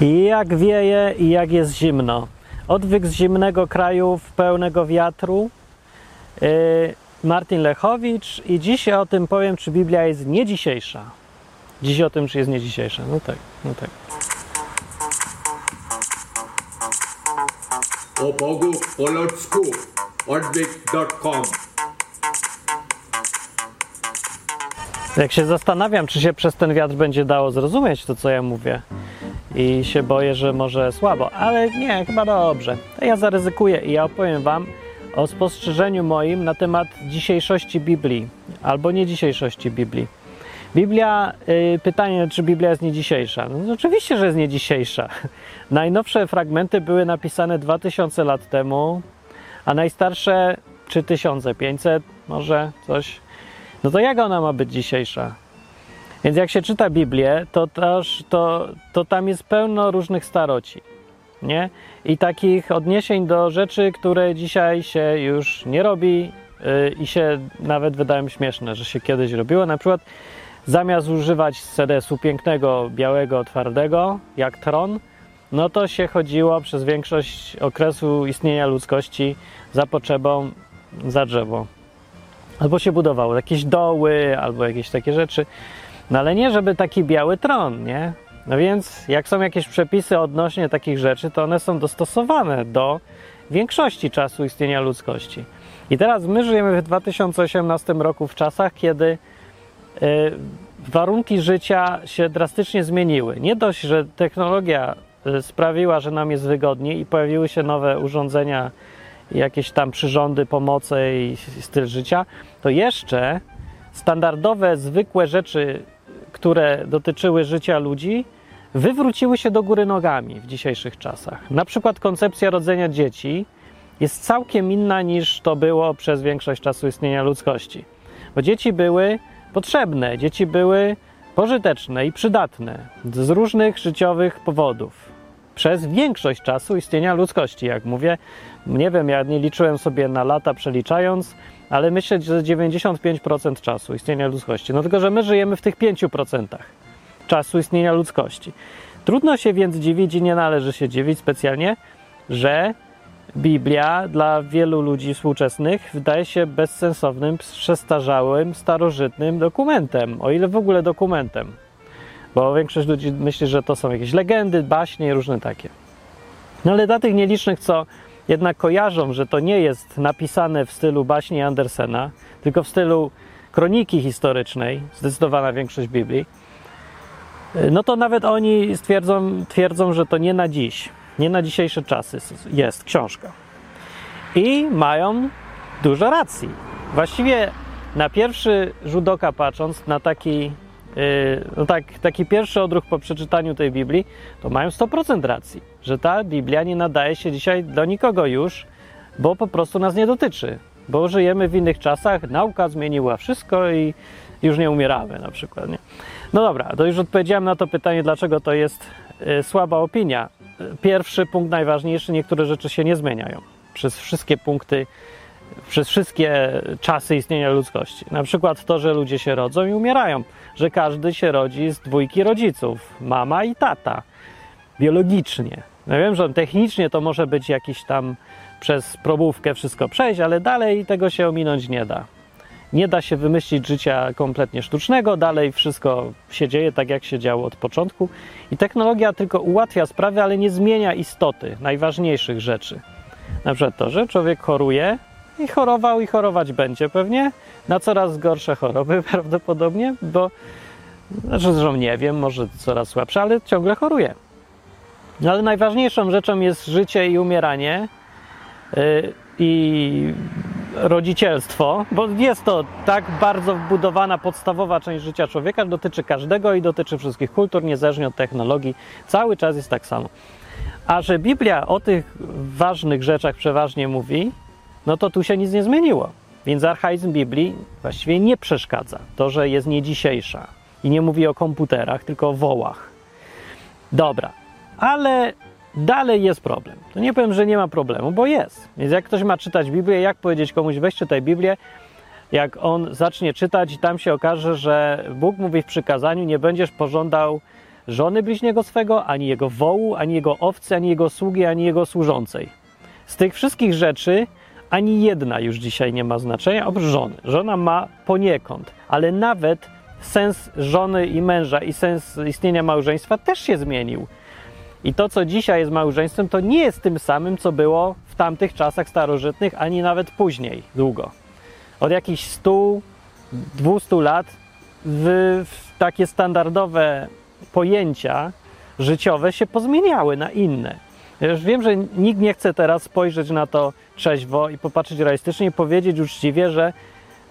I jak wieje i jak jest zimno. Odwyk z zimnego kraju w pełnego wiatru. Yy, Martin Lechowicz i dziś o tym powiem, czy Biblia jest nie dzisiejsza. Dziś o tym, czy jest nie dzisiejsza. No tak, no tak. o Bogu po ludzku odwyk.com Jak się zastanawiam, czy się przez ten wiatr będzie dało zrozumieć to, co ja mówię. I się boję, że może słabo, ale nie, chyba dobrze. To ja zaryzykuję i ja opowiem Wam o spostrzeżeniu moim na temat dzisiejszości Biblii, albo nie dzisiejszości Biblii. Biblia, y, pytanie, czy Biblia jest nie dzisiejsza? No, oczywiście, że jest nie dzisiejsza. Najnowsze fragmenty były napisane 2000 lat temu, a najstarsze 3500, może coś. No to jak ona ma być dzisiejsza? Więc jak się czyta Biblię, to, też, to, to tam jest pełno różnych staroci. Nie? I takich odniesień do rzeczy, które dzisiaj się już nie robi yy, i się nawet wydają śmieszne, że się kiedyś robiło. Na przykład zamiast używać sedesu pięknego, białego, twardego, jak tron, no to się chodziło przez większość okresu istnienia ludzkości za potrzebą za drzewo. Albo się budowało jakieś doły, albo jakieś takie rzeczy. No ale nie, żeby taki biały tron, nie? No więc jak są jakieś przepisy odnośnie takich rzeczy, to one są dostosowane do większości czasu istnienia ludzkości. I teraz my żyjemy w 2018 roku w czasach, kiedy y, warunki życia się drastycznie zmieniły. Nie dość, że technologia y, sprawiła, że nam jest wygodniej i pojawiły się nowe urządzenia, jakieś tam przyrządy pomocy i styl życia, to jeszcze standardowe, zwykłe rzeczy, które dotyczyły życia ludzi, wywróciły się do góry nogami w dzisiejszych czasach. Na przykład koncepcja rodzenia dzieci jest całkiem inna niż to było przez większość czasu istnienia ludzkości. Bo dzieci były potrzebne, dzieci były pożyteczne i przydatne z różnych życiowych powodów. Przez większość czasu istnienia ludzkości, jak mówię, nie wiem, ja nie liczyłem sobie na lata przeliczając, ale myślę, że 95% czasu istnienia ludzkości. No tylko, że my żyjemy w tych 5% czasu istnienia ludzkości. Trudno się więc dziwić i nie należy się dziwić specjalnie, że Biblia dla wielu ludzi współczesnych wydaje się bezsensownym, przestarzałym, starożytnym dokumentem, o ile w ogóle dokumentem. Bo większość ludzi myśli, że to są jakieś legendy, baśnie i różne takie. No ale dla tych nielicznych, co jednak kojarzą, że to nie jest napisane w stylu baśni Andersena, tylko w stylu kroniki historycznej, zdecydowana większość Biblii, no to nawet oni stwierdzą, twierdzą, że to nie na dziś, nie na dzisiejsze czasy jest książka. I mają dużo racji. Właściwie na pierwszy rzut oka patrząc, na taki, no tak, taki pierwszy odruch po przeczytaniu tej Biblii, to mają 100% racji, że ta Biblia nie nadaje się dzisiaj do nikogo już, bo po prostu nas nie dotyczy. Bo żyjemy w innych czasach, nauka zmieniła wszystko i już nie umieramy na przykład. Nie? No dobra, to już odpowiedziałem na to pytanie, dlaczego to jest y, słaba opinia. Pierwszy punkt najważniejszy, niektóre rzeczy się nie zmieniają przez wszystkie punkty, przez wszystkie czasy istnienia ludzkości. Na przykład to, że ludzie się rodzą i umierają, że każdy się rodzi z dwójki rodziców, mama i tata, biologicznie. Ja wiem, że technicznie to może być jakiś tam przez probówkę wszystko przejść, ale dalej tego się ominąć nie da. Nie da się wymyślić życia kompletnie sztucznego, dalej wszystko się dzieje tak, jak się działo od początku. I technologia tylko ułatwia sprawy, ale nie zmienia istoty najważniejszych rzeczy. Na przykład to, że człowiek choruje i chorował i chorować będzie pewnie na coraz gorsze choroby prawdopodobnie, bo znaczy, nie wiem, może coraz słabsze, ale ciągle choruje. No ale najważniejszą rzeczą jest życie i umieranie. Yy, i rodzicielstwo, bo jest to tak bardzo wbudowana podstawowa część życia człowieka, dotyczy każdego i dotyczy wszystkich kultur, niezależnie od technologii. Cały czas jest tak samo. A że Biblia o tych ważnych rzeczach przeważnie mówi, no to tu się nic nie zmieniło. Więc archaizm Biblii właściwie nie przeszkadza. To, że jest nie dzisiejsza i nie mówi o komputerach, tylko o wołach. Dobra, ale dalej jest problem. To nie powiem, że nie ma problemu, bo jest. Więc jak ktoś ma czytać Biblię, jak powiedzieć komuś, weź czytaj Biblię, jak on zacznie czytać i tam się okaże, że Bóg mówi w przykazaniu, nie będziesz pożądał żony bliźniego swego, ani jego wołu, ani jego owcy, ani jego sługi, ani jego służącej. Z tych wszystkich rzeczy ani jedna już dzisiaj nie ma znaczenia, oprócz żony. Żona ma poniekąd, ale nawet sens żony i męża i sens istnienia małżeństwa też się zmienił. I to, co dzisiaj jest małżeństwem, to nie jest tym samym, co było w tamtych czasach starożytnych, ani nawet później, długo. Od jakichś 100, 200 lat w, w takie standardowe pojęcia życiowe się pozmieniały na inne. Ja już wiem, że nikt nie chce teraz spojrzeć na to trzeźwo i popatrzeć realistycznie i powiedzieć uczciwie, że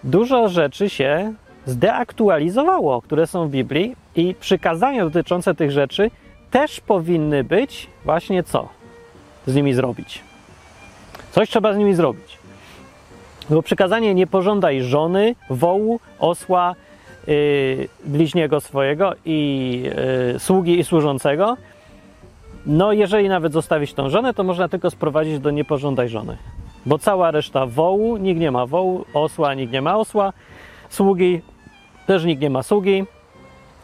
dużo rzeczy się zdeaktualizowało, które są w Biblii i przykazania dotyczące tych rzeczy też powinny być właśnie co z nimi zrobić. Coś trzeba z nimi zrobić. Bo przykazanie nie pożądaj żony, wołu, osła, yy, bliźniego swojego i yy, sługi i służącego. No, jeżeli nawet zostawić tą żonę, to można tylko sprowadzić do nie pożądaj żony. Bo cała reszta wołu, nikt nie ma wołu, osła, nikt nie ma osła, sługi, też nikt nie ma sługi.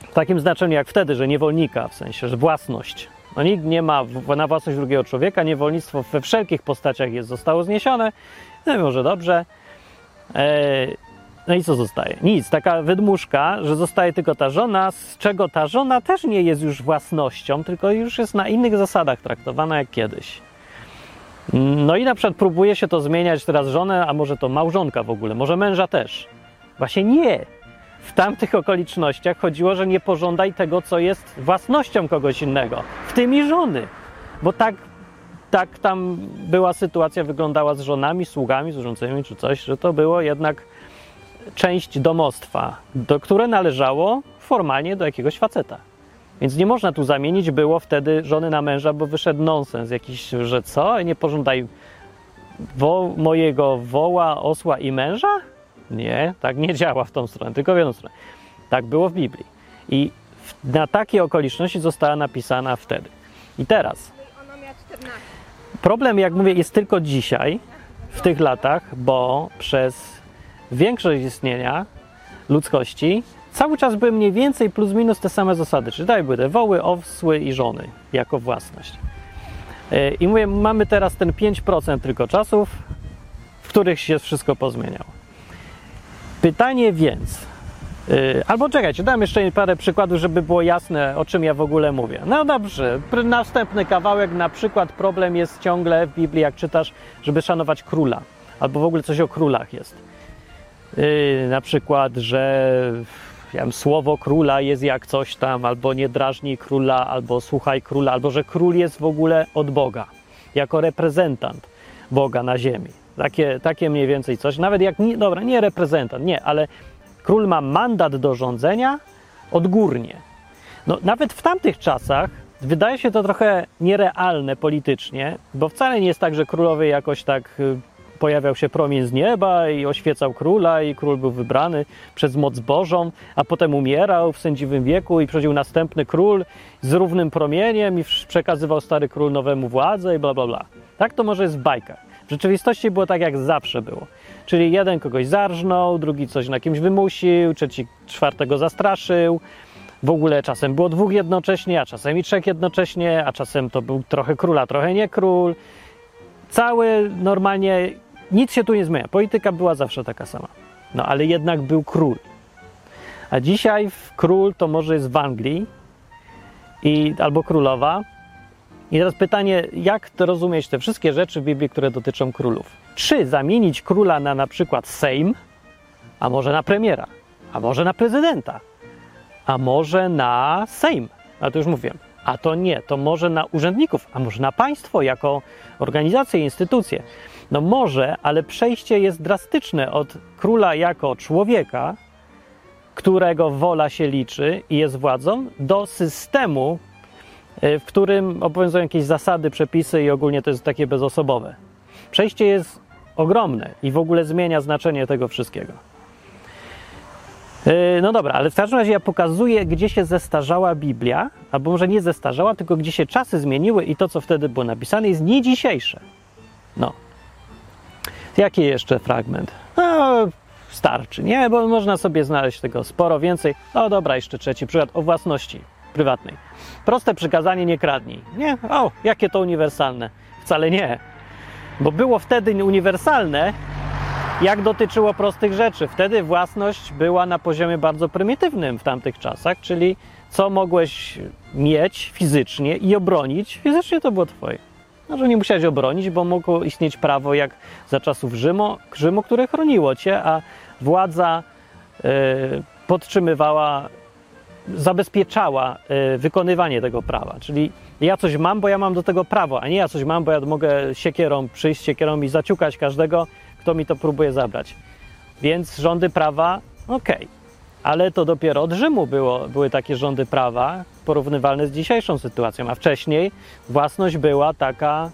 W takim znaczeniu jak wtedy, że niewolnika, w sensie, że własność. No nikt nie ma na własność drugiego człowieka, niewolnictwo we wszelkich postaciach jest, zostało zniesione. No może dobrze. Eee, no i co zostaje? Nic, taka wydmuszka, że zostaje tylko ta żona, z czego ta żona też nie jest już własnością, tylko już jest na innych zasadach traktowana jak kiedyś. No i na przykład próbuje się to zmieniać teraz żonę, a może to małżonka w ogóle, może męża też. Właśnie nie. W tamtych okolicznościach chodziło, że nie pożądaj tego, co jest własnością kogoś innego, w tym i żony. Bo tak, tak tam była sytuacja, wyglądała z żonami, sługami, służącymi czy coś, że to było jednak część domostwa, do, które należało formalnie do jakiegoś faceta. Więc nie można tu zamienić było wtedy żony na męża, bo wyszedł nonsens jakiś, że co? Nie pożądaj wo, mojego woła, osła i męża? Nie, tak nie działa w tą stronę, tylko w jedną stronę. Tak było w Biblii. I na takie okoliczności została napisana wtedy. I teraz Ona miała 14. Problem, jak mówię, jest tylko dzisiaj, w tych latach, bo przez większość istnienia ludzkości cały czas były mniej więcej plus minus te same zasady. Czyli tutaj były te woły, osły i żony jako własność. Yy, I mówię, mamy teraz ten 5% tylko czasów, w których się wszystko pozmieniało. Pytanie więc, yy, albo czekajcie, dam jeszcze parę przykładów, żeby było jasne, o czym ja w ogóle mówię. No dobrze, następny kawałek, na przykład problem jest ciągle w Biblii, jak czytasz, żeby szanować króla, albo w ogóle coś o królach jest. Yy, na przykład, że wiem, słowo króla jest jak coś tam, albo nie drażnij króla, albo słuchaj króla, albo że król jest w ogóle od Boga, jako reprezentant Boga na ziemi. Takie, takie mniej więcej coś. Nawet jak, nie, dobra, nie reprezentant, nie, ale król ma mandat do rządzenia odgórnie. No, nawet w tamtych czasach wydaje się to trochę nierealne politycznie, bo wcale nie jest tak, że królowie jakoś tak y, pojawiał się promień z nieba i oświecał króla i król był wybrany przez moc Bożą, a potem umierał w sędziwym wieku i przychodził następny król z równym promieniem i przekazywał stary król nowemu władzę i bla bla bla. Tak to może jest w bajkach. W rzeczywistości było tak, jak zawsze było. Czyli jeden kogoś zarżnął, drugi coś na kimś wymusił, trzeci czwartego zastraszył. W ogóle czasem było dwóch jednocześnie, a czasem i trzech jednocześnie, a czasem to był trochę król, a trochę nie król. Cały normalnie, nic się tu nie zmienia. Polityka była zawsze taka sama. No ale jednak był król. A dzisiaj król to może jest w Anglii i, albo królowa. I teraz pytanie, jak to rozumieć te wszystkie rzeczy w Biblii, które dotyczą królów? Czy zamienić króla na na przykład Sejm, a może na premiera, a może na prezydenta, a może na Sejm? A to już mówiłem. A to nie, to może na urzędników, a może na państwo jako organizację, instytucję. No może, ale przejście jest drastyczne od króla jako człowieka, którego wola się liczy i jest władzą, do systemu, y, w którym obowiązują jakieś zasady, przepisy i ogólnie to jest takie bezosobowe. Przejście jest ogromne i w ogóle zmienia znaczenie tego wszystkiego. Yy, No dobra, ale w każdym razie ja pokazuję, gdzie się zestarzała Biblia, albo może nie zestarzała, tylko gdzie się czasy zmieniły i to, co wtedy było napisane, jest nie dzisiejsze. No. Jaki jeszcze fragment? No, starczy, nie? Bo można sobie znaleźć tego sporo więcej. No dobra, jeszcze trzeci przykład o własności. prywatnej. Proste przykazanie nie kradnij. Nie? O, jakie to uniwersalne. Wcale nie. Bo było wtedy uniwersalne, jak dotyczyło prostych rzeczy. Wtedy własność była na poziomie bardzo prymitywnym w tamtych czasach, czyli co mogłeś mieć fizycznie i obronić, fizycznie to było twoje. Że nie musiałeś obronić, bo mogło istnieć prawo jak za czasów Rzymu, Rzymu które chroniło cię, a władza y, podtrzymywała, zabezpieczała y, wykonywanie tego prawa. Czyli ja coś mam, bo ja mam do tego prawo, a nie ja coś mam, bo ja mogę siekierą przyjść siekierą i zaciukać każdego, kto mi to próbuje zabrać. Więc rządy prawa, okej. Ale to dopiero od Rzymu było, były takie rządy prawa porównywalne z dzisiejszą sytuacją, a wcześniej własność była taka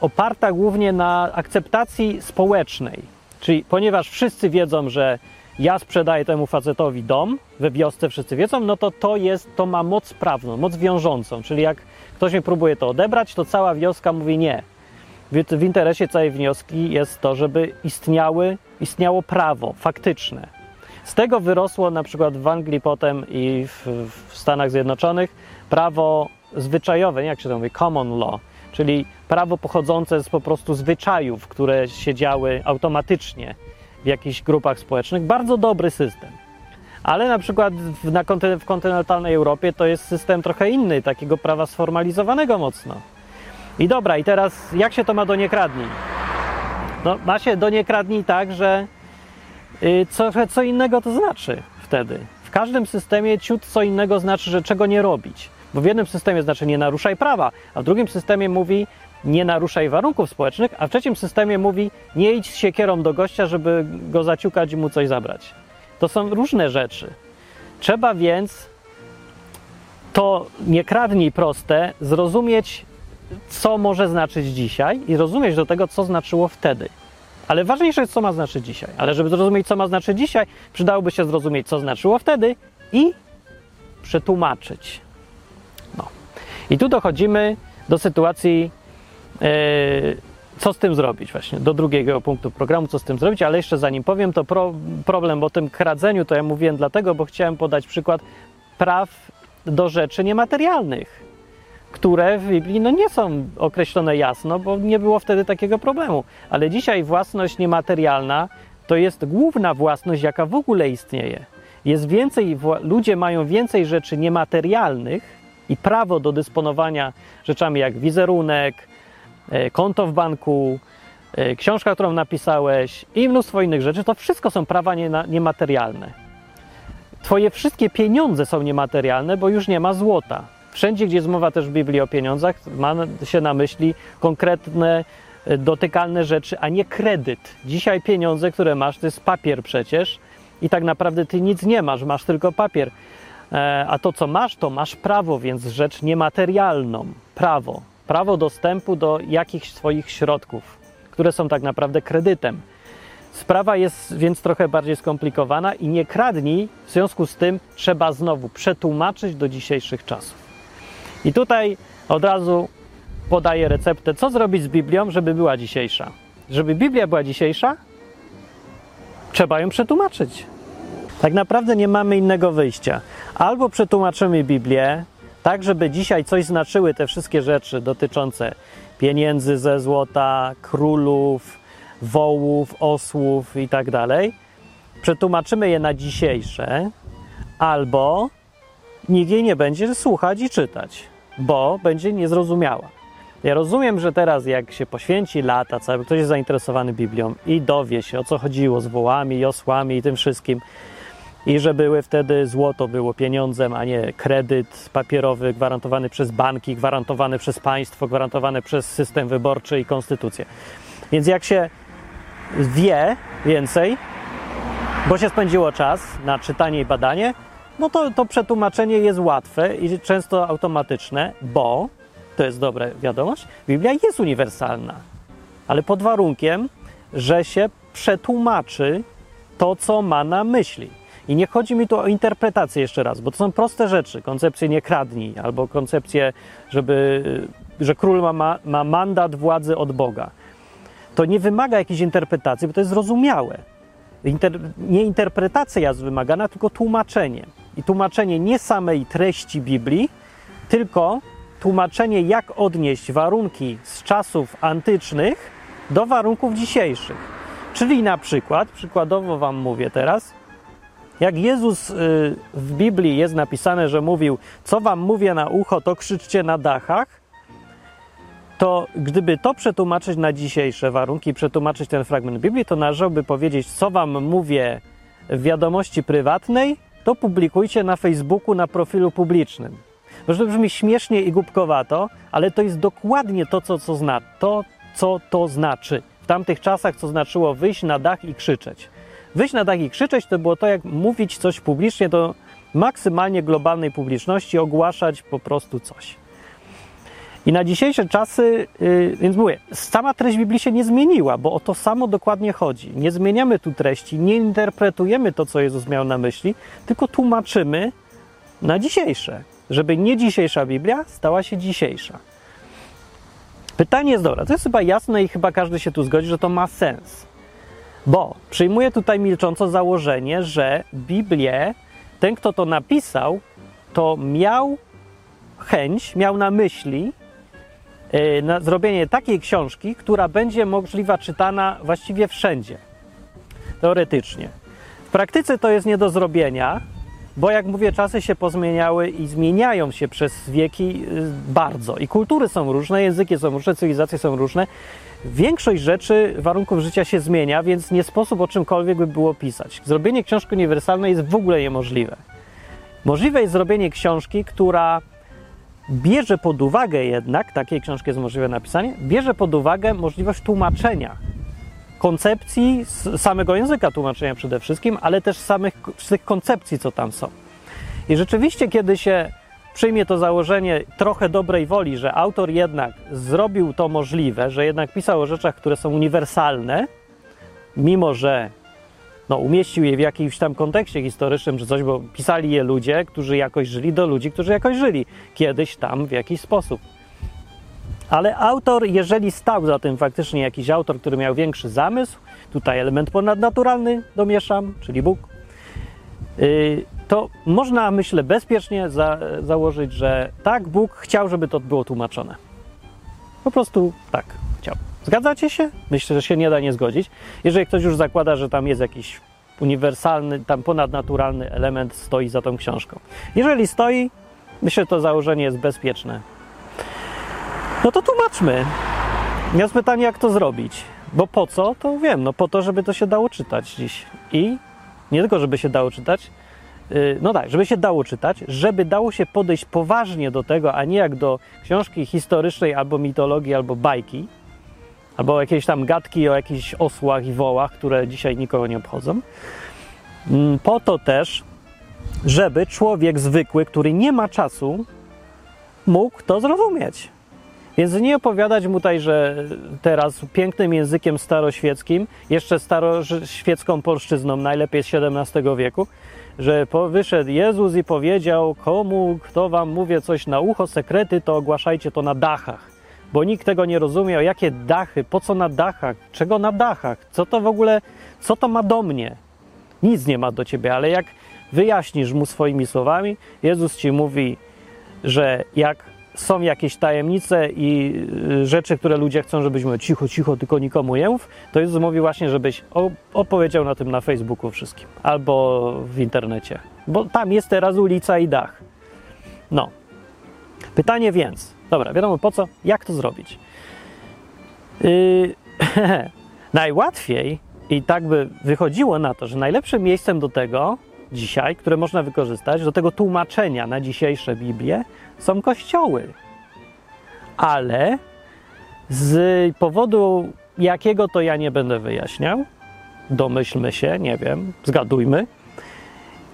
oparta głównie na akceptacji społecznej. Czyli ponieważ wszyscy wiedzą, że ja sprzedaję temu facetowi dom, we wiosce wszyscy wiedzą, no to to jest, to ma moc prawną, moc wiążącą. Czyli jak ktoś mi próbuje to odebrać, to cała wioska mówi nie. W, interesie całej wioski jest to, żeby istniały, istniało prawo faktyczne. Z tego wyrosło na przykład w Anglii potem i w, w Stanach Zjednoczonych prawo zwyczajowe, nie jak się to mówi, common law, czyli prawo pochodzące z po prostu zwyczajów, które się działy automatycznie w jakichś grupach społecznych. Bardzo dobry system. Ale na przykład w, na konty- w kontynentalnej Europie to jest system trochę inny, takiego prawa sformalizowanego mocno. I dobra, i teraz jak się to ma do niekradnij? No, ma się do niekradnij tak, że co, co innego to znaczy wtedy. W każdym systemie ciut co innego znaczy, że czego nie robić. Bo w jednym systemie znaczy nie naruszaj prawa, a w drugim systemie mówi nie naruszaj warunków społecznych, a w trzecim systemie mówi nie idź z siekierą do gościa, żeby go zaciukać i mu coś zabrać. To są różne rzeczy. Trzeba więc to nie kradnij proste zrozumieć, co może znaczyć dzisiaj i rozumieć do tego, co znaczyło wtedy. Ale ważniejsze jest, co ma znaczyć dzisiaj. Ale żeby zrozumieć, co ma znaczyć dzisiaj, przydałoby się zrozumieć, co znaczyło wtedy i przetłumaczyć. No. I tu dochodzimy do sytuacji, yy, co z tym zrobić właśnie, do drugiego punktu programu, co z tym zrobić, ale jeszcze zanim powiem, to pro, problem o tym kradzeniu, to ja mówiłem dlatego, bo chciałem podać przykład praw do rzeczy niematerialnych które w Biblii no, nie są określone jasno, bo nie było wtedy takiego problemu. Ale dzisiaj własność niematerialna to jest główna własność, jaka w ogóle istnieje. Jest więcej, ludzie mają więcej rzeczy niematerialnych i prawo do dysponowania rzeczami jak wizerunek, e, konto w banku, e, książka, którą napisałeś i mnóstwo innych rzeczy. To wszystko są prawa niematerialne. Twoje wszystkie pieniądze są niematerialne, bo już nie ma złota. Wszędzie, gdzie jest mowa też w Biblii o pieniądzach, ma się na myśli konkretne, e, dotykalne rzeczy, a nie kredyt. Dzisiaj pieniądze, które masz, to jest papier przecież i tak naprawdę ty nic nie masz, masz tylko papier. E, A to, co masz, to masz prawo, więc rzecz niematerialną. Prawo. Prawo dostępu do jakichś swoich środków, które są tak naprawdę kredytem. Sprawa jest więc trochę bardziej skomplikowana i nie kradnij, w związku z tym trzeba znowu przetłumaczyć do dzisiejszych czasów. I tutaj od razu podaję receptę, co zrobić z Biblią, żeby była dzisiejsza. Żeby Biblia była dzisiejsza, trzeba ją przetłumaczyć. Tak naprawdę nie mamy innego wyjścia. Albo przetłumaczymy Biblię tak, żeby dzisiaj coś znaczyły te wszystkie rzeczy dotyczące pieniędzy ze złota, królów, wołów, osłów i tak dalej. Przetłumaczymy je na dzisiejsze, albo nikt jej nie będzie słuchać i czytać, bo będzie niezrozumiała. Ja rozumiem, że teraz jak się poświęci lata, cały ktoś jest zainteresowany Biblią i dowie się o co chodziło z wołami osłami i tym wszystkim, i że były wtedy złoto było pieniądzem, a nie kredyt papierowy gwarantowany przez banki, gwarantowany przez państwo, gwarantowany przez system wyborczy i konstytucję. Więc jak się wie więcej, bo się spędziło czas na czytanie i badanie, no to, to przetłumaczenie jest łatwe i często automatyczne, bo to jest dobra wiadomość, Biblia jest uniwersalna, ale pod warunkiem, że się przetłumaczy to, co ma na myśli. I nie chodzi mi tu o interpretację jeszcze raz, bo to są proste rzeczy. Koncepcje nie kradnij, albo koncepcje, żeby, że król ma, ma, ma mandat władzy od Boga. To nie wymaga jakiejś interpretacji, bo to jest zrozumiałe. Inter, nie interpretacja jest wymagana, tylko tłumaczenie. I tłumaczenie nie samej treści Biblii, tylko tłumaczenie, jak odnieść warunki z czasów antycznych do warunków dzisiejszych. Czyli na przykład, przykładowo Wam mówię teraz, jak Jezus y, w Biblii jest napisane, że mówił, co Wam mówię na ucho, to krzyczcie na dachach, to gdyby to przetłumaczyć na dzisiejsze warunki, przetłumaczyć ten fragment Biblii, to należałoby powiedzieć, co Wam mówię w wiadomości prywatnej, to publikujcie na Facebooku na profilu publicznym. Może to brzmi śmiesznie i głupkowato, ale to jest dokładnie to, co, co zna, to, co to znaczy. W tamtych czasach, co znaczyło wyjść na dach i krzyczeć. Wyjść na dach i krzyczeć to było to, jak mówić coś publicznie do maksymalnie globalnej publiczności, ogłaszać po prostu coś. I na dzisiejsze czasy, yy, więc mówię, sama treść Biblii się nie zmieniła, bo o to samo dokładnie chodzi. Nie zmieniamy tu treści, nie interpretujemy to, co Jezus miał na myśli, tylko tłumaczymy na dzisiejsze, żeby nie dzisiejsza Biblia stała się dzisiejsza. Pytanie jest dobre, to jest chyba jasne i chyba każdy się tu zgodzi, że to ma sens. Bo przyjmuję tutaj milcząco założenie, że Biblię, ten kto to napisał, to miał chęć, miał na myśli na zrobienie takiej książki, która będzie możliwa czytana właściwie wszędzie. Teoretycznie. W praktyce to jest nie do zrobienia, bo jak mówię, czasy się pozmieniały i zmieniają się przez wieki y, bardzo. I kultury są różne, języki są różne, cywilizacje są różne. Większość rzeczy, warunków życia się zmienia, więc nie sposób o czymkolwiek by było pisać. Zrobienie książki uniwersalnej jest w ogóle niemożliwe. Możliwe jest zrobienie książki, która bierze pod uwagę jednak, takiej książki jest możliwe napisanie, bierze pod uwagę możliwość tłumaczenia koncepcji samego języka tłumaczenia przede wszystkim, ale też samych tych koncepcji, co tam są. I rzeczywiście, kiedy się przyjmie to założenie trochę dobrej woli, że autor jednak zrobił to możliwe, że jednak pisał o rzeczach, które są uniwersalne, mimo że no, umieścił je w jakimś tam kontekście historycznym czy coś, bo pisali je ludzie, którzy jakoś żyli do ludzi, którzy jakoś żyli kiedyś tam w jakiś sposób. Ale autor, jeżeli stał za tym faktycznie jakiś autor, który miał większy zamysł, tutaj element ponadnaturalny domieszam, czyli Bóg, yy, to można, myślę, bezpiecznie za, założyć, że tak, Bóg chciał, żeby to było tłumaczone. Po prostu tak chciał. Zgadzacie się? Myślę, że się nie da nie zgodzić. Jeżeli ktoś już zakłada, że tam jest jakiś uniwersalny, tam ponadnaturalny element stoi za tą książką. Jeżeli stoi, myślę, że to założenie jest bezpieczne. No to tłumaczmy. Jest pytanie, jak to zrobić. Bo po co, to wiem. No po to, żeby to się dało czytać dziś. I nie tylko, żeby się dało czytać, yy, no tak, żeby się dało czytać, żeby dało się podejść poważnie do tego, a nie jak do książki historycznej albo mitologii, albo bajki, albo jakieś tam gadki o jakichś osłach i wołach, które dzisiaj nikogo nie obchodzą. Yy, po to też, żeby człowiek zwykły, który nie ma czasu, mógł to zrozumieć. Więc nie opowiadać mu tutaj, że teraz pięknym językiem staroświeckim, jeszcze staroświecką polszczyzną, najlepiej z XVII wieku, że wyszedł Jezus i powiedział, komu, kto wam mówi coś na ucho, sekrety, to ogłaszajcie to na dachach. Bo nikt tego nie rozumiał, jakie dachy, po co na dachach, czego na dachach, co to w ogóle, co to ma do mnie. Nic nie ma do ciebie, ale jak wyjaśnisz mu swoimi słowami, Jezus ci mówi, że jak są jakieś tajemnice i y, rzeczy, które ludzie chcą, żebyśmy cicho, cicho, tylko nikomu nie mów, to Jezus mówi właśnie, żebyś opowiedział na tym na Facebooku wszystkim albo w internecie, bo tam jest teraz ulica i dach. No. Pytanie więc, dobra, wiadomo po co, jak to zrobić? Yy, najłatwiej i tak by wychodziło na to, że najlepszym miejscem do tego dzisiaj, które można wykorzystać, do tego tłumaczenia na dzisiejsze Biblię, są kościoły. Ale z powodu jakiego to ja nie będę wyjaśniał, domyślmy się, nie wiem, zgadujmy,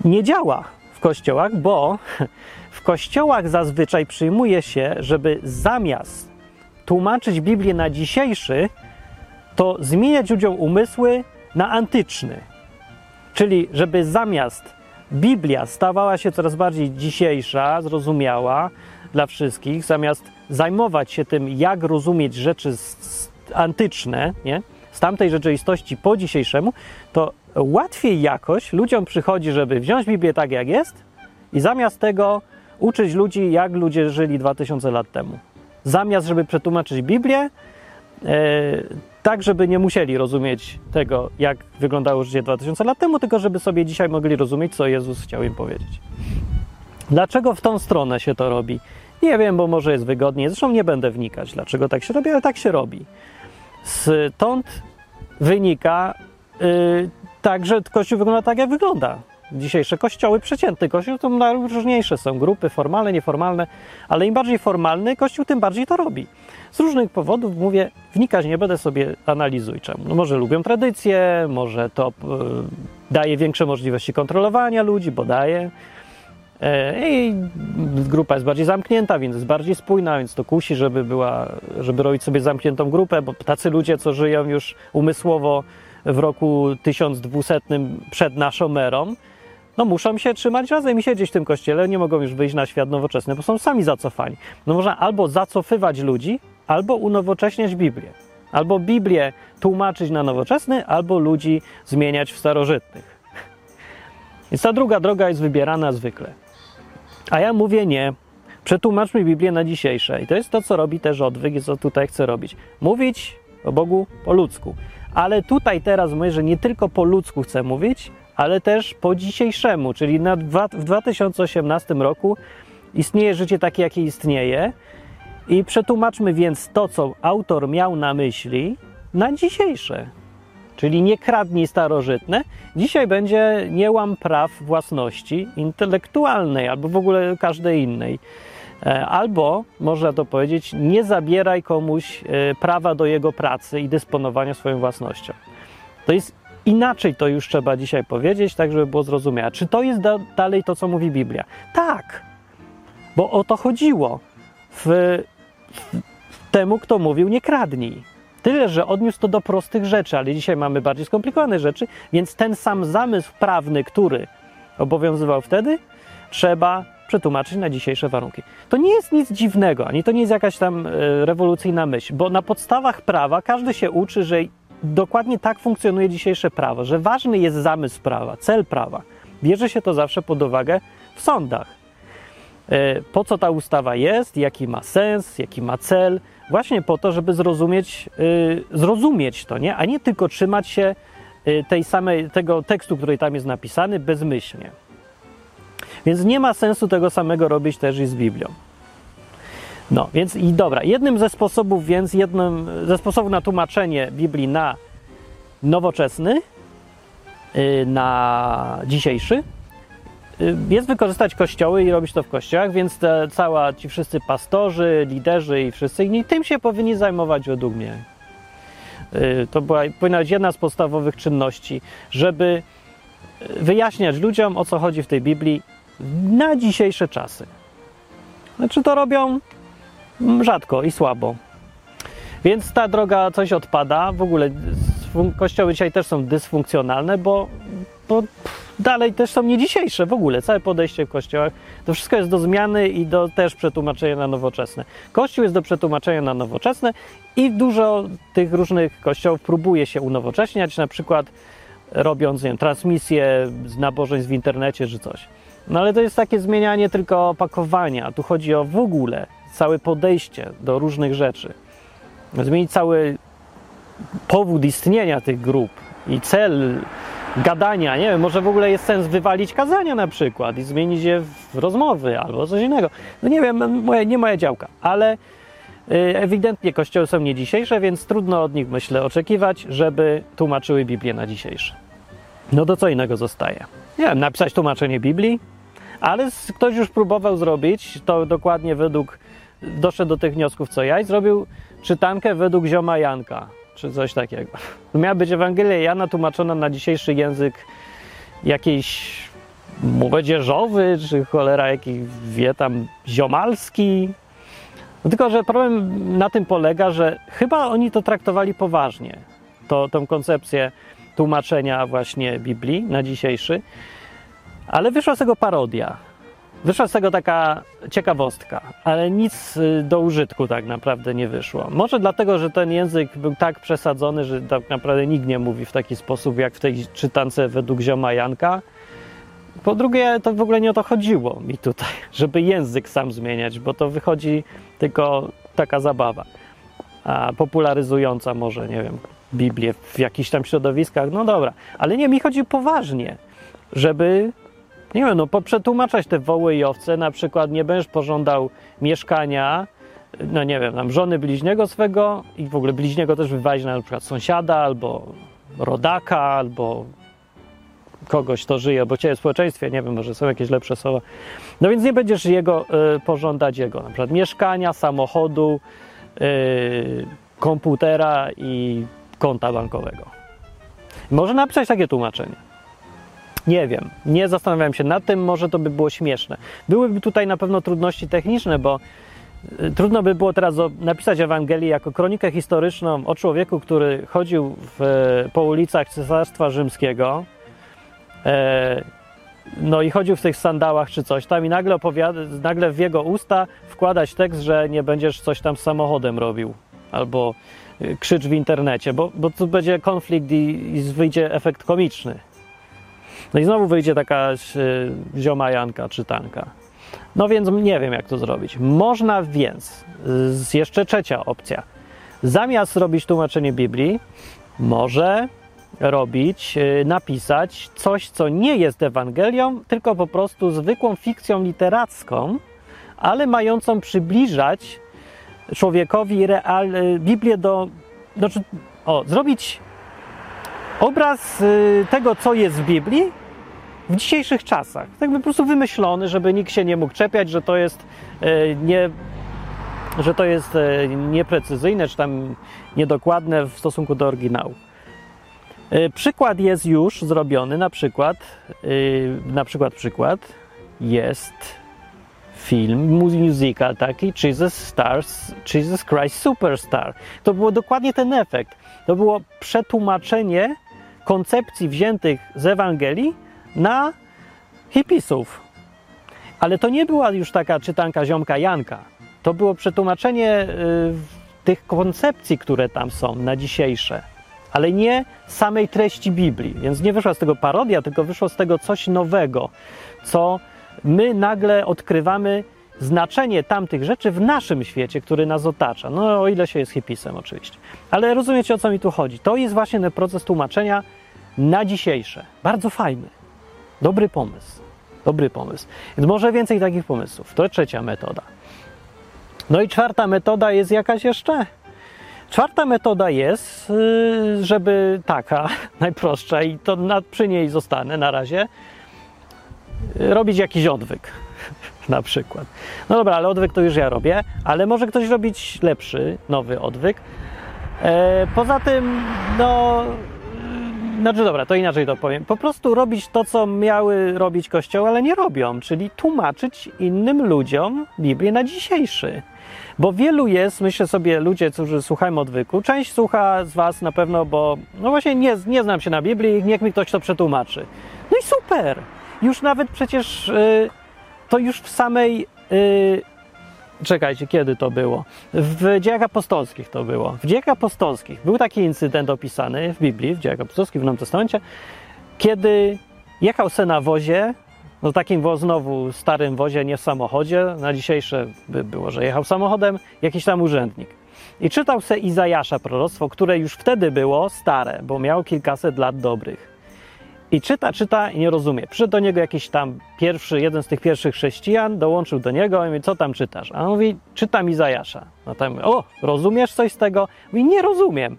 nie działa w kościołach, bo kościołach zazwyczaj przyjmuje się, żeby zamiast tłumaczyć Biblię na dzisiejszy, to zmieniać ludziom umysły na antyczny. Czyli, żeby zamiast Biblia stawała się coraz bardziej dzisiejsza, zrozumiała dla wszystkich, zamiast zajmować się tym, jak rozumieć rzeczy antyczne, nie? z tamtej rzeczywistości po dzisiejszemu, to łatwiej jakoś ludziom przychodzi, żeby wziąć Biblię tak jak jest i zamiast tego uczyć ludzi, jak ludzie żyli 2000 lat temu. Zamiast, żeby przetłumaczyć Biblię, e, tak, żeby nie musieli rozumieć tego, jak wyglądało życie 2000 lat temu, tylko żeby sobie dzisiaj mogli rozumieć, co Jezus chciał im powiedzieć. Dlaczego w tą stronę się to robi? Nie wiem, bo może jest wygodniej. Zresztą nie będę wnikać, dlaczego tak się robi, ale tak się robi. Stąd wynika yy, tak, że Kościół wygląda tak, jak wygląda. Dzisiejsze kościoły, przeciętny kościół, to najróżniejsze są grupy, formalne, nieformalne, ale im bardziej formalny kościół, tym bardziej to robi. Z różnych powodów mówię, wnikać nie będę sobie analizuj czemu. No może lubią tradycje, może to yy, daje większe możliwości kontrolowania ludzi, bo daje. E, I grupa jest bardziej zamknięta, więc jest bardziej spójna, więc to kusi, żeby, była, żeby robić sobie zamkniętą grupę, bo tacy ludzie, co żyją już umysłowo w roku 1200 przed naszą erą, no muszą się trzymać razem i siedzieć w tym kościele, nie mogą już wyjść na świat nowoczesny, bo są sami zacofani. No można albo zacofywać ludzi, albo unowocześniać Biblię. Albo Biblię tłumaczyć na nowoczesny, albo ludzi zmieniać w starożytnych. Więc ta druga droga jest wybierana zwykle. A ja mówię nie. Przetłumaczmy Biblię na dzisiejsze. I to jest to, co robi też odwyk i co tutaj chcę robić. Mówić o Bogu po ludzku. Ale tutaj teraz mówię, że nie tylko po ludzku chcę mówić, ale też po dzisiejszemu, czyli na dwa, w 2018 roku istnieje życie takie, jakie istnieje. I przetłumaczmy więc to, co autor miał na myśli, na dzisiejsze. Czyli nie kradnij starożytne. Dzisiaj będzie nie łam praw własności intelektualnej albo w ogóle każdej innej. E, Albo, można to powiedzieć, nie zabieraj komuś e, prawa do jego pracy i dysponowania swoją własnością. To jest inaczej, to już trzeba dzisiaj powiedzieć, tak żeby było zrozumiałe. Czy to jest da dalej to, co mówi Biblia? Tak, bo o to chodziło w, w temu, kto mówił nie kradnij. Tyle, że odniósł to do prostych rzeczy, ale dzisiaj mamy bardziej skomplikowane rzeczy, więc ten sam zamysł prawny, który obowiązywał wtedy, trzeba przetłumaczyć na dzisiejsze warunki. To nie jest nic dziwnego, ani to nie jest jakaś tam e, rewolucyjna myśl, bo na podstawach prawa każdy się uczy, że dokładnie tak funkcjonuje dzisiejsze prawo, że ważny jest zamysł prawa, cel prawa. Bierze się to zawsze pod uwagę w sądach. E, Po co ta ustawa jest, jaki ma sens, jaki ma cel, właśnie po to, żeby zrozumieć, y, zrozumieć to, nie? a nie tylko trzymać się y, tej samej, tego tekstu, który tam jest napisany, bezmyślnie. Więc nie ma sensu tego samego robić też i z Biblią. No, więc i dobra, jednym ze sposobów, więc jednym ze sposobów na tłumaczenie Biblii na nowoczesny, y, na dzisiejszy, y, jest wykorzystać kościoły i robić to w kościołach, więc te, cała ci wszyscy pastorzy, liderzy i wszyscy inni tym się powinni zajmować według mnie. Y, To była, powinna być jedna z podstawowych czynności, żeby wyjaśniać ludziom, o co chodzi w tej Biblii na dzisiejsze czasy. Znaczy to robią rzadko i słabo. Więc ta droga coś odpada. W ogóle kościoły dzisiaj też są dysfunkcjonalne, bo, bo dalej też są nie dzisiejsze w ogóle. Całe podejście w kościołach to wszystko jest do zmiany i do też przetłumaczenia na nowoczesne. Kościół jest do przetłumaczenia na nowoczesne i dużo tych różnych kościołów próbuje się unowocześniać, na przykład robiąc nie wiem, transmisje z nabożeństw w internecie czy coś. No ale to jest takie zmienianie tylko opakowania. Tu chodzi o w ogóle całe podejście do różnych rzeczy. Zmienić cały powód istnienia tych grup i cel gadania. Nie wiem, może w ogóle jest sens wywalić kazania na przykład i zmienić je w rozmowy albo coś innego. No nie wiem, moje, nie moja działka, ale y, ewidentnie kościoły są nie dzisiejsze, więc trudno od nich, myślę, oczekiwać, żeby tłumaczyły Biblię na dzisiejsze. No to co innego zostaje? Nie wiem, napisać tłumaczenie Biblii, ale ktoś już próbował zrobić to dokładnie według, doszedł do tych wniosków co ja i zrobił czytankę według zioma Janka, czy coś takiego. Miała być Ewangelia Jana tłumaczona na dzisiejszy język jakiejś młodzieżowy, czy cholera jakiś wie tam ziomalski. No tylko, że problem na tym polega, że chyba oni to traktowali poważnie, to, tą koncepcję tłumaczenia właśnie Biblii na dzisiejszy, ale wyszła z tego parodia. Wyszła z tego taka ciekawostka, ale nic y, do użytku tak naprawdę nie wyszło. Może dlatego, że ten język był tak przesadzony, że tak naprawdę nikt nie mówi w taki sposób, jak w tej czytance według zioma Janka. Po drugie, to w ogóle nie o to chodziło mi tutaj, żeby język sam zmieniać, bo to wychodzi tylko taka zabawa. A popularyzująca może, nie wiem, Biblię w jakichś tam środowiskach, no dobra. Ale nie, mi chodzi poważnie, żeby, nie wiem, no poprzetłumaczać te woły i owce, na przykład nie będziesz pożądał mieszkania, no nie wiem, tam żony bliźniego swego i w ogóle bliźniego też wywalić na przykład sąsiada albo rodaka, albo kogoś, kto żyje, bo ciebie w społeczeństwie, nie wiem, może są jakieś lepsze słowa. No więc nie będziesz jego y, pożądać jego, na przykład mieszkania, samochodu, y, komputera i konta bankowego. Może napisać takie tłumaczenie. Nie wiem, nie zastanawiałem się nad tym, może to by było śmieszne. Byłyby tutaj na pewno trudności techniczne, bo y, trudno by było teraz napisać Ewangelię jako kronikę historyczną o człowieku, który chodził w, po ulicach Cesarstwa Rzymskiego, e, no i chodził w tych sandałach czy coś tam i nagle, opowiada, nagle w jego usta wkładać tekst, że nie będziesz coś tam z samochodem robił albo y, krzycz w internecie, bo, bo tu będzie konflikt i, i wyjdzie efekt komiczny. No i znowu wyjdzie taka y, zioma Janka czytanka. No więc nie wiem, jak to zrobić. Można więc, jeszcze trzecia opcja, zamiast robić tłumaczenie Biblii, może robić, y, napisać coś, co nie jest Ewangelią, tylko po prostu zwykłą fikcją literacką, ale mającą przybliżać człowiekowi real, y, Biblię do. Znaczy, o, zrobić obraz y, tego, co jest w Biblii w dzisiejszych czasach. Tak by po prostu wymyślony, żeby nikt się nie mógł czepiać, że to jest y, nie. Że to jest y, nieprecyzyjne, czy tam niedokładne w stosunku do oryginału. Przykład jest już zrobiony, na przykład, na przykład przykład jest film, mu- musical taki Jesus Stars, Jesus Christ Superstar. To było dokładnie ten efekt. To było przetłumaczenie koncepcji wziętych z Ewangelii na hipisów. Ale to nie była już taka czytanka ziomka Janka. To było przetłumaczenie y, tych koncepcji, które tam są na dzisiejsze, ale nie samej treści Biblii. Więc nie wyszła z tego parodia, tylko wyszło z tego coś nowego, co my nagle odkrywamy znaczenie tamtych rzeczy w naszym świecie, który nas otacza. No, o ile się jest hipisem, oczywiście. Ale rozumiecie, o co mi tu chodzi. To jest właśnie ten proces tłumaczenia na dzisiejsze. Bardzo fajny. Dobry pomysł. Dobry pomysł. Więc może więcej takich pomysłów. To trzecia metoda. No i czwarta metoda jest jakaś jeszcze? Czwarta metoda jest, yy, żeby taka, najprostsza, i to na, przy niej zostanę na razie, robić jakiś odwyk. Na przykład. No dobra, ale odwyk to już ja robię, ale może ktoś robić lepszy, nowy odwyk. E, poza tym, no. Znaczy, dobra, to inaczej to powiem. Po prostu robić to, co miały robić kościoły, ale nie robią, czyli tłumaczyć innym ludziom Biblię na dzisiejszy. Bo wielu jest, myślę sobie, ludzie, którzy słuchają odwyku, część słucha z Was na pewno, bo no właśnie nie, nie znam się na Biblii, niech mi ktoś to przetłumaczy. No i super! Już nawet przecież y, to już w samej. y, czekajcie, kiedy to było? W dziejach apostolskich to było. W dziejach apostolskich był taki incydent opisany w Biblii, w dziejach apostolskich, w Nowym Testamencie, kiedy jechał se na wozie, no takim wo, znowu starym wozie, nie w samochodzie, na dzisiejsze by było, że jechał samochodem, jakiś tam urzędnik. I czytał se Izajasza proroctwo, które już wtedy było stare, bo miał kilkaset lat dobrych. I czyta, czyta i nie rozumie. Przyszedł do niego jakiś tam pierwszy, jeden z tych pierwszych chrześcijan, dołączył do niego i mówi, co tam czytasz? A on mówi, czytam Izajasza. No tam, o, rozumiesz coś z tego? Mówi, nie rozumiem.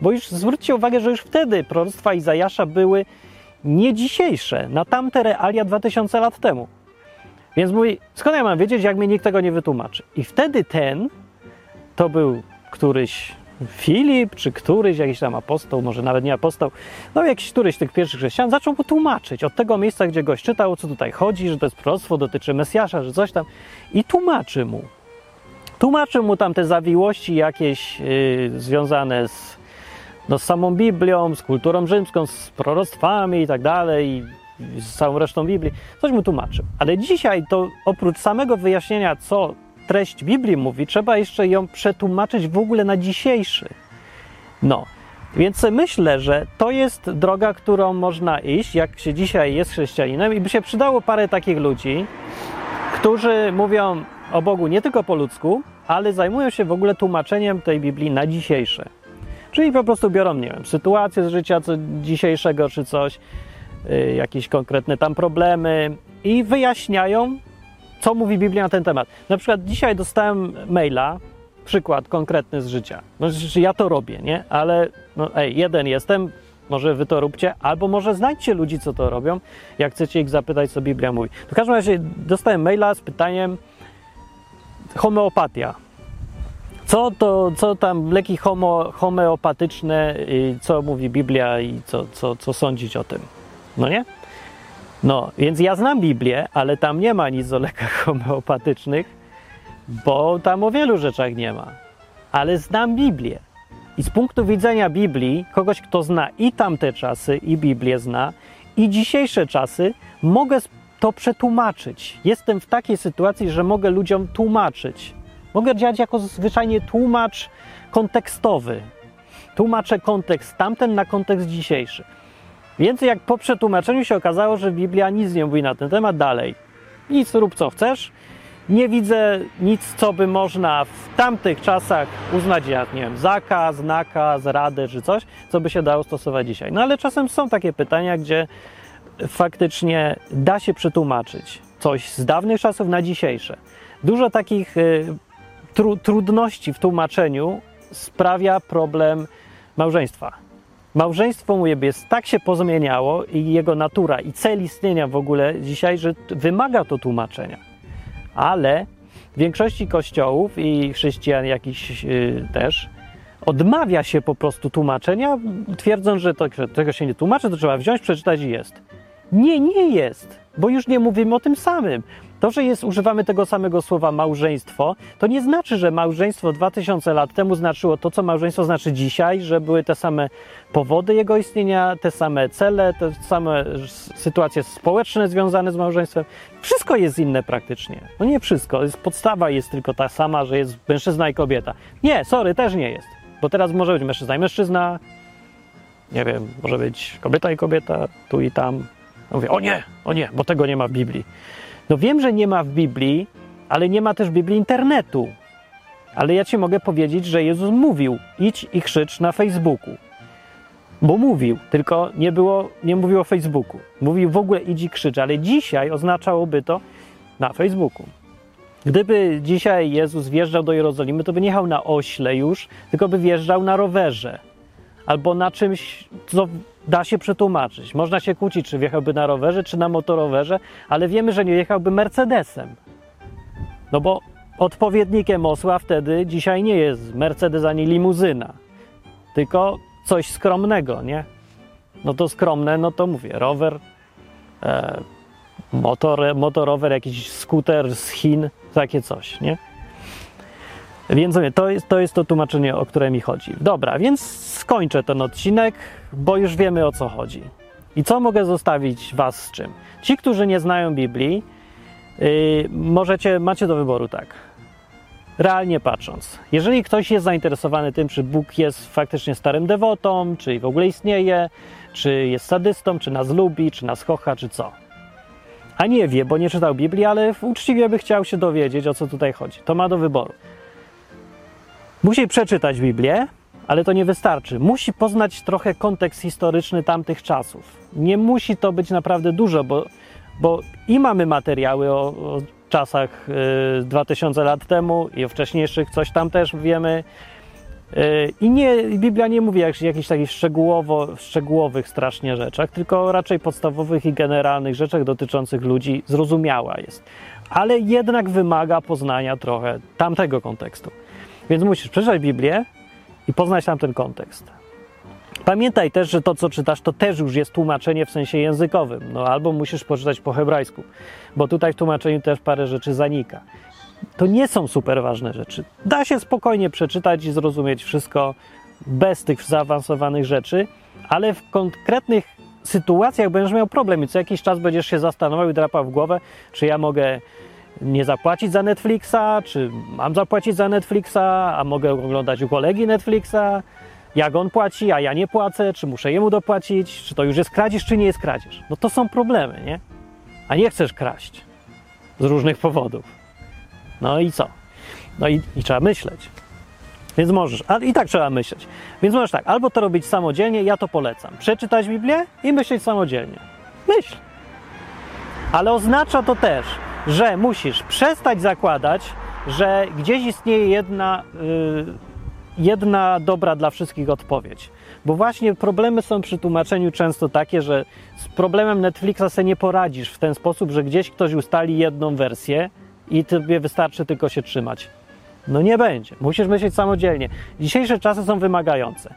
Bo już zwróćcie uwagę, że już wtedy proroctwa Izajasza były nie dzisiejsze, na tamte realia 2000 lat temu. Więc mówi, skąd ja mam wiedzieć, jak mi nikt tego nie wytłumaczy? I wtedy ten, to był któryś Filip, czy któryś jakiś tam apostoł, może nawet nie apostoł, no jakiś któryś z tych pierwszych chrześcijan zaczął mu tłumaczyć od tego miejsca, gdzie goś czytał, co tutaj chodzi, że to jest proroctwo, dotyczy Mesjasza, że coś tam i tłumaczy mu. Tłumaczy mu tam te zawiłości jakieś yy, związane z, no, z samą Biblią, z kulturą rzymską, z proroctwami i tak dalej, z całą resztą Biblii. Coś mu tłumaczył. Ale dzisiaj to oprócz samego wyjaśnienia, co treść Biblii mówi, trzeba jeszcze ją przetłumaczyć w ogóle na dzisiejszy. No. Więc myślę, że to jest droga, którą można iść, jak się dzisiaj jest chrześcijaninem, i by się przydało parę takich ludzi, którzy mówią o Bogu nie tylko po ludzku, ale zajmują się w ogóle tłumaczeniem tej Biblii na dzisiejsze. Czyli po prostu biorą, nie wiem, sytuację z życia co dzisiejszego czy coś, y, jakieś konkretne tam problemy i wyjaśniają, co mówi Biblia na ten temat. Na przykład dzisiaj dostałem maila, przykład konkretny z życia. No, ja to robię, nie? Ale no, ej, jeden jestem, może wy to róbcie, albo może znajdźcie ludzi, co to robią, jak chcecie ich zapytać, co Biblia mówi. W każdym razie dostałem maila z pytaniem homeopatia. Co to, co tam leki homo, homeopatyczne, i co mówi Biblia i co, co, co sądzić o tym? No nie? No, więc ja znam Biblię, ale tam nie ma nic o lekach homeopatycznych, bo tam o wielu rzeczach nie ma. Ale znam Biblię. I z punktu widzenia Biblii, kogoś, kto zna i tamte czasy, i Biblię zna, i dzisiejsze czasy, mogę to przetłumaczyć. Jestem w takiej sytuacji, że mogę ludziom tłumaczyć. Mogę działać jako zwyczajnie tłumacz kontekstowy. Tłumaczę kontekst tamten na kontekst dzisiejszy. Więc jak po przetłumaczeniu się okazało, że Biblia nic nie mówi na ten temat dalej. Nic rób co chcesz. Nie widzę nic, co by można w tamtych czasach uznać jak, nie wiem, zakaz, nakaz, radę czy coś, co by się dało stosować dzisiaj. No ale czasem są takie pytania, gdzie faktycznie da się przetłumaczyć coś z dawnych czasów na dzisiejsze. Dużo takich y, tru, trudności w tłumaczeniu sprawia problem małżeństwa. Małżeństwo, mówię, jest tak się pozmieniało i jego natura i cel istnienia w ogóle dzisiaj, że wymaga to tłumaczenia. Ale w większości kościołów i chrześcijan jakiś yy, też odmawia się po prostu tłumaczenia, twierdząc, że to, że tego się nie tłumaczy, to trzeba wziąć, przeczytać i jest. Nie, nie jest, bo już nie mówimy o tym samym. To, że jest, używamy tego samego słowa małżeństwo, to nie znaczy, że małżeństwo 2000 lat temu znaczyło to, co małżeństwo znaczy dzisiaj, że były te same powody jego istnienia, te same cele, te same sytuacje społeczne związane z małżeństwem. Wszystko jest inne praktycznie. No nie wszystko, jest, podstawa jest tylko ta sama, że jest mężczyzna i kobieta. Nie, sorry, też nie jest. Bo teraz może być mężczyzna i mężczyzna, nie wiem, może być kobieta i kobieta, tu i tam. Mówię, o nie, o nie, bo tego nie ma w Biblii. No wiem, że nie ma w Biblii, ale nie ma też w Biblii internetu. Ale ja ci mogę powiedzieć, że Jezus mówił: idź i krzycz na Facebooku. Bo mówił, tylko nie było, nie mówił o Facebooku. Mówił w ogóle idź i krzycz, ale dzisiaj oznaczałoby to na Facebooku. Gdyby dzisiaj Jezus wjeżdżał do Jerozolimy, to by nie jechał na ośle już, tylko by wjeżdżał na rowerze albo na czymś, co da się przetłumaczyć. Można się kłócić, czy wjechałby na rowerze, czy na motorowerze, ale wiemy, że nie jechałby Mercedesem. No bo odpowiednikiem osła wtedy dzisiaj nie jest Mercedes ani limuzyna, tylko coś skromnego, nie? No to skromne, no to mówię, rower, e, motor, motorower, jakiś skuter z Chin, takie coś, nie? Więc to jest, to jest to tłumaczenie, o które mi chodzi. Dobra, więc skończę ten odcinek, bo już wiemy o co chodzi. I co mogę zostawić Was z czym? Ci, którzy nie znają Biblii, yy, możecie, macie do wyboru tak. Realnie patrząc, jeżeli ktoś jest zainteresowany tym, czy Bóg jest faktycznie starym dewotą, czy w ogóle istnieje, czy jest sadystą, czy nas lubi, czy nas kocha, czy co. A nie wie, bo nie czytał Biblii, ale uczciwie by chciał się dowiedzieć, o co tutaj chodzi. To ma do wyboru. Musi przeczytać Biblię, ale to nie wystarczy. Musi poznać trochę kontekst historyczny tamtych czasów. Nie musi to być naprawdę dużo, bo, bo i mamy materiały o, o czasach y, 2000 lat temu i o wcześniejszych, coś tam też wiemy. Y, I nie, Biblia nie mówi o jakichś, takich szczegółowo, szczegółowych strasznie rzeczach, tylko raczej podstawowych i generalnych rzeczach dotyczących ludzi zrozumiała jest. Ale jednak wymaga poznania trochę tamtego kontekstu. Więc musisz przeczytać Biblię i poznać tamten kontekst. Pamiętaj też, że to, co czytasz, to też już jest tłumaczenie w sensie językowym. No albo musisz poczytać po hebrajsku, bo tutaj w tłumaczeniu też parę rzeczy zanika. To nie są super ważne rzeczy. Da się spokojnie przeczytać i zrozumieć wszystko bez tych zaawansowanych rzeczy, ale w konkretnych sytuacjach będziesz miał problem i co jakiś czas będziesz się zastanawiał i drapał w głowę, czy ja mogę nie zapłacić za Netflixa, czy mam zapłacić za Netflixa, a mogę oglądać u kolegi Netflixa, jak on płaci, a ja nie płacę, czy muszę jemu dopłacić, czy to już jest kradzież, czy nie jest kradzież. No to są problemy, nie? A nie chcesz kraść z różnych powodów. No i co? No i, i trzeba myśleć. Więc możesz, ale i tak trzeba myśleć. Więc możesz tak, albo to robić samodzielnie, ja to polecam. Przeczytać Biblię i myśleć samodzielnie. Myśl. Ale oznacza to też, że musisz przestać zakładać, że gdzieś istnieje jedna, y, jedna dobra dla wszystkich odpowiedź. Bo właśnie problemy są przy tłumaczeniu często takie, że z problemem Netflixa sobie nie poradzisz w ten sposób, że gdzieś ktoś ustali jedną wersję i tobie wystarczy tylko się trzymać. No nie będzie. Musisz myśleć samodzielnie. Dzisiejsze czasy są wymagające,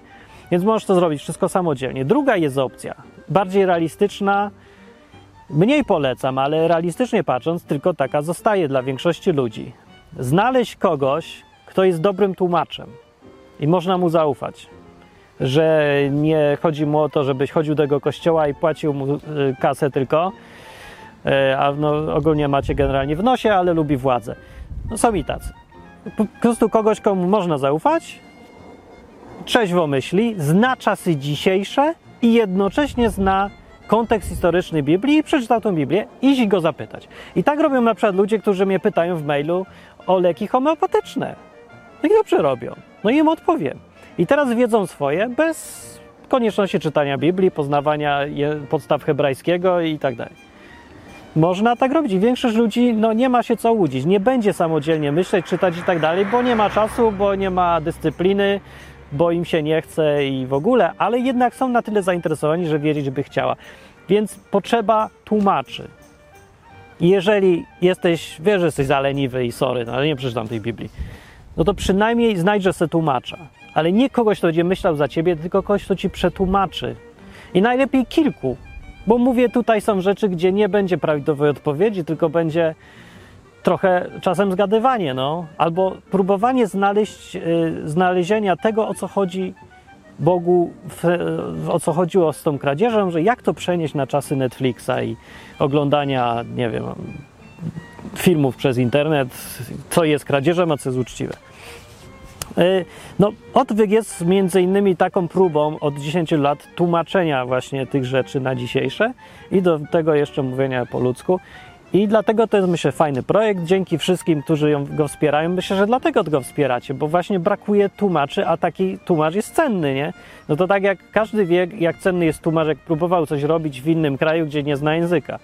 więc możesz to zrobić wszystko samodzielnie. Druga jest opcja, bardziej realistyczna, mniej polecam, ale realistycznie patrząc, tylko taka zostaje dla większości ludzi. Znaleźć kogoś, kto jest dobrym tłumaczem i można mu zaufać. Że nie chodzi mu o to, żebyś chodził do tego kościoła i płacił mu y, kasę tylko, y, a no, ogólnie macie generalnie w nosie, ale lubi władzę. No są i tacy. Po prostu kogoś, komu można zaufać, trzeźwo myśli, zna czasy dzisiejsze i jednocześnie zna kontekst historyczny Biblii i przeczytał tę Biblię, iść go zapytać. I tak robią na przykład ludzie, którzy mnie pytają w mailu o leki homeopatyczne. No i dobrze robią. No i im odpowiem. I teraz wiedzą swoje bez konieczności czytania Biblii, poznawania podstaw hebrajskiego i tak dalej. Można tak robić i większość ludzi no, nie ma się co łudzić. Nie będzie samodzielnie myśleć, czytać i tak dalej, bo nie ma czasu, bo nie ma dyscypliny, bo im się nie chce i w ogóle, ale jednak są na tyle zainteresowani, że wiedzieć by chciała. Więc potrzeba tłumaczy. Jeżeli jesteś, wiesz, że jesteś zaleniwy i sorry, no, ale nie przeczytam tej Biblii, no to przynajmniej znajdźże se tłumacza. Ale nie kogoś, kto będzie myślał za ciebie, tylko kogoś, kto ci przetłumaczy. I najlepiej kilku. Bo mówię, tutaj są rzeczy, gdzie nie będzie prawidłowej odpowiedzi, tylko będzie trochę czasem zgadywanie, no. Albo próbowanie znaleźć, y, znalezienia tego, o co chodzi Bogu, w, w, o co chodziło z tą kradzieżą, że jak to przenieść na czasy Netflixa i oglądania, nie wiem, filmów przez internet, co jest kradzieżą, a co jest uczciwe. Y, No, odwyk jest między innymi taką próbą od 10 lat tłumaczenia właśnie tych rzeczy na dzisiejsze i do tego jeszcze mówienia po ludzku. I dlatego to jest, myślę, fajny projekt. Dzięki wszystkim, którzy ją, go wspierają. Myślę, że dlatego go wspieracie, bo właśnie brakuje tłumaczy, a taki tłumacz jest cenny, nie? No to tak jak każdy wie, jak cenny jest tłumacz, jak próbował coś robić w innym kraju, gdzie nie zna języka.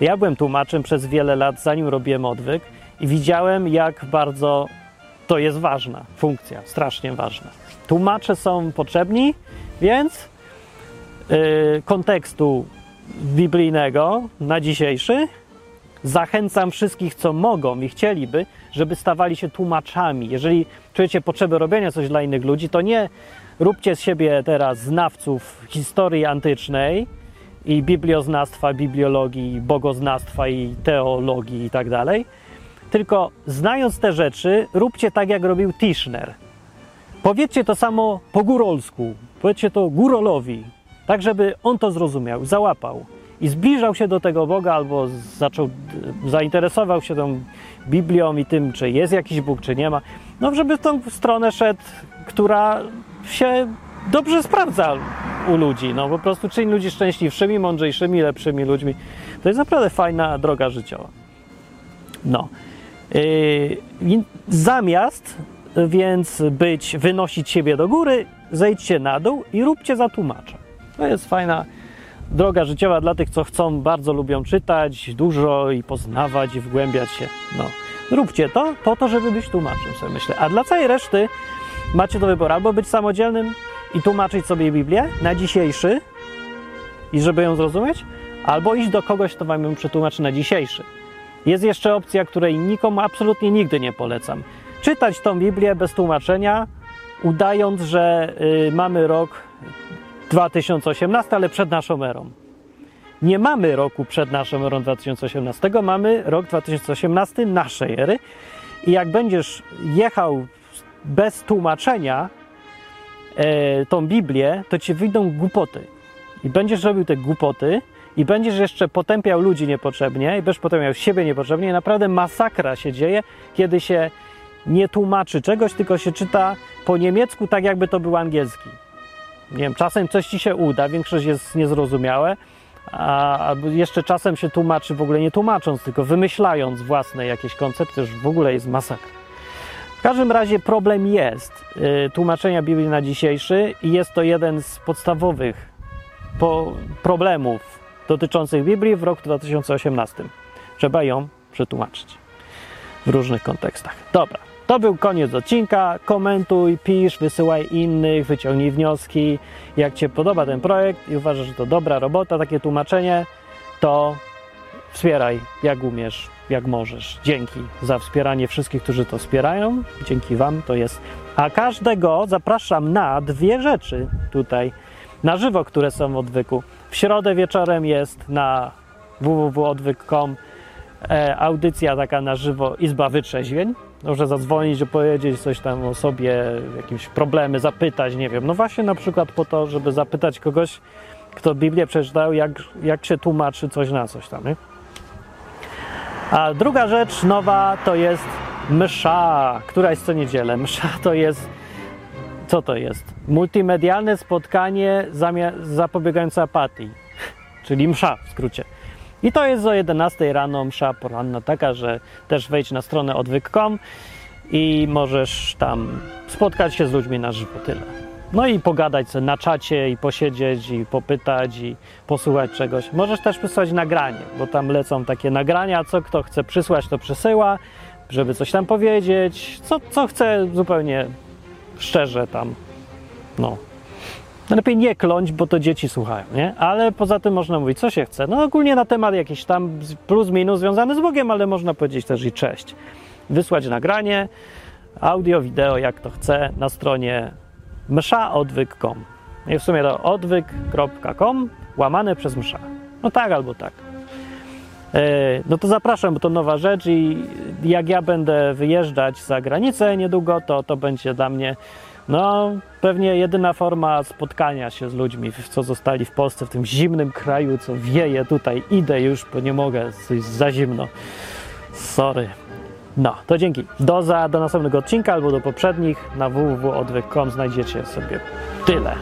Ja byłem tłumaczem przez wiele lat, zanim robiłem odwyk i widziałem, jak bardzo to jest ważna funkcja, strasznie ważna. Tłumacze są potrzebni, więc yy, kontekstu biblijnego na dzisiejszy zachęcam wszystkich, co mogą i chcieliby, żeby stawali się tłumaczami. Jeżeli czujecie potrzebę robienia coś dla innych ludzi, to nie róbcie z siebie teraz znawców historii antycznej i biblioznawstwa, bibliologii, bogoznawstwa i teologii i tak dalej, tylko znając te rzeczy, róbcie tak, jak robił Tischner. Powiedzcie to samo po górolsku, powiedzcie to górolowi, tak żeby on to zrozumiał, załapał i zbliżał się do tego Boga albo zaczął, zainteresował się tą Biblią i tym, czy jest jakiś Bóg, czy nie ma. No, żeby w tą stronę szedł, która się dobrze sprawdza u ludzi. No, po prostu czyni ludzi szczęśliwszymi, mądrzejszymi, lepszymi ludźmi. To jest naprawdę fajna droga życiowa. No. Yy, zamiast więc być, wynosić siebie do góry, zejdźcie na dół i róbcie za tłumacza. To jest fajna droga życiowa dla tych, co chcą, bardzo lubią czytać dużo i poznawać i wgłębiać się. No. Róbcie to po to, żeby być tłumaczem, sobie myślę. A dla całej reszty macie do wyboru albo być samodzielnym i tłumaczyć sobie Biblię na dzisiejszy i żeby ją zrozumieć, albo iść do kogoś, kto wam ją przetłumaczy na dzisiejszy. Jest jeszcze opcja, której nikomu absolutnie nigdy nie polecam. Czytać tą Biblię bez tłumaczenia, udając, że y, mamy rok 2018, ale przed naszą erą. Nie mamy roku przed naszą erą 2018, mamy rok 2018 naszej ery. I jak będziesz jechał bez tłumaczenia e, tą Biblię, to ci wyjdą głupoty. I będziesz robił te głupoty, i będziesz jeszcze potępiał ludzi niepotrzebnie, i będziesz potępiał siebie niepotrzebnie, i naprawdę masakra się dzieje, kiedy się nie tłumaczy czegoś, tylko się czyta po niemiecku tak, jakby to był angielski. Nie wiem, czasem coś ci się uda, większość jest niezrozumiałe, a jeszcze czasem się tłumaczy w ogóle nie tłumacząc, tylko wymyślając własne jakieś koncepty, już w ogóle jest masakra. W każdym razie problem jest y, tłumaczenia Biblii na dzisiejszy i jest to jeden z podstawowych po problemów dotyczących Biblii w roku 2018. Trzeba ją przetłumaczyć w różnych kontekstach. Dobra, to był koniec odcinka. Komentuj, pisz, wysyłaj innych, wyciągnij wnioski. Jak Cię podoba ten projekt i uważasz, że to dobra robota, takie tłumaczenie, to wspieraj jak umiesz, jak możesz. Dzięki za wspieranie wszystkich, którzy to wspierają. Dzięki Wam to jest. A każdego zapraszam na dwie rzeczy tutaj na żywo, które są w odwyku. W środę wieczorem jest na www.odwyk.com e, audycja taka na żywo Izba Wytrzeźwień. Może zadzwonić, opowiedzieć coś tam o sobie, jakieś problemy, zapytać, nie wiem. No właśnie na przykład po to, żeby zapytać kogoś, kto Biblię przeczytał, jak, jak się tłumaczy coś na coś tam, nie? A druga rzecz nowa to jest msza, która jest co niedzielę. Msza to jest co to jest? Multimedialne spotkanie zapobiegające apatii, czyli msza w skrócie. I to jest o 11 rano msza poranna, taka, że też wejdź na stronę odwyk.com i możesz tam spotkać się z ludźmi na żywo, tyle. No i pogadać na czacie i posiedzieć i popytać i posłuchać czegoś. Możesz też przysłać nagranie, bo tam lecą takie nagrania, co kto chce przysłać, to przesyła, żeby coś tam powiedzieć, co, co chce zupełnie szczerze tam, no. Lepiej nie kląć, bo to dzieci słuchają, nie? Ale poza tym można mówić, co się chce. No ogólnie na temat jakiś tam plus minus związany z Bogiem, ale można powiedzieć też i cześć. Wysłać nagranie, audio, wideo, jak to chce, na stronie mszaodwyk.com. I w sumie to odwyk.com łamane przez msza. No tak albo tak. E, No to zapraszam, bo to nowa rzecz i jak ja będę wyjeżdżać za granicę niedługo, to to będzie dla mnie no pewnie jedyna forma spotkania się z ludźmi, co zostali w Polsce, w tym zimnym kraju, co wieje tutaj. Idę już, bo nie mogę, jest za zimno. Sorry. No, to dzięki. Do, za, do następnego odcinka albo do poprzednich na www.odwyk.com znajdziecie sobie tyle.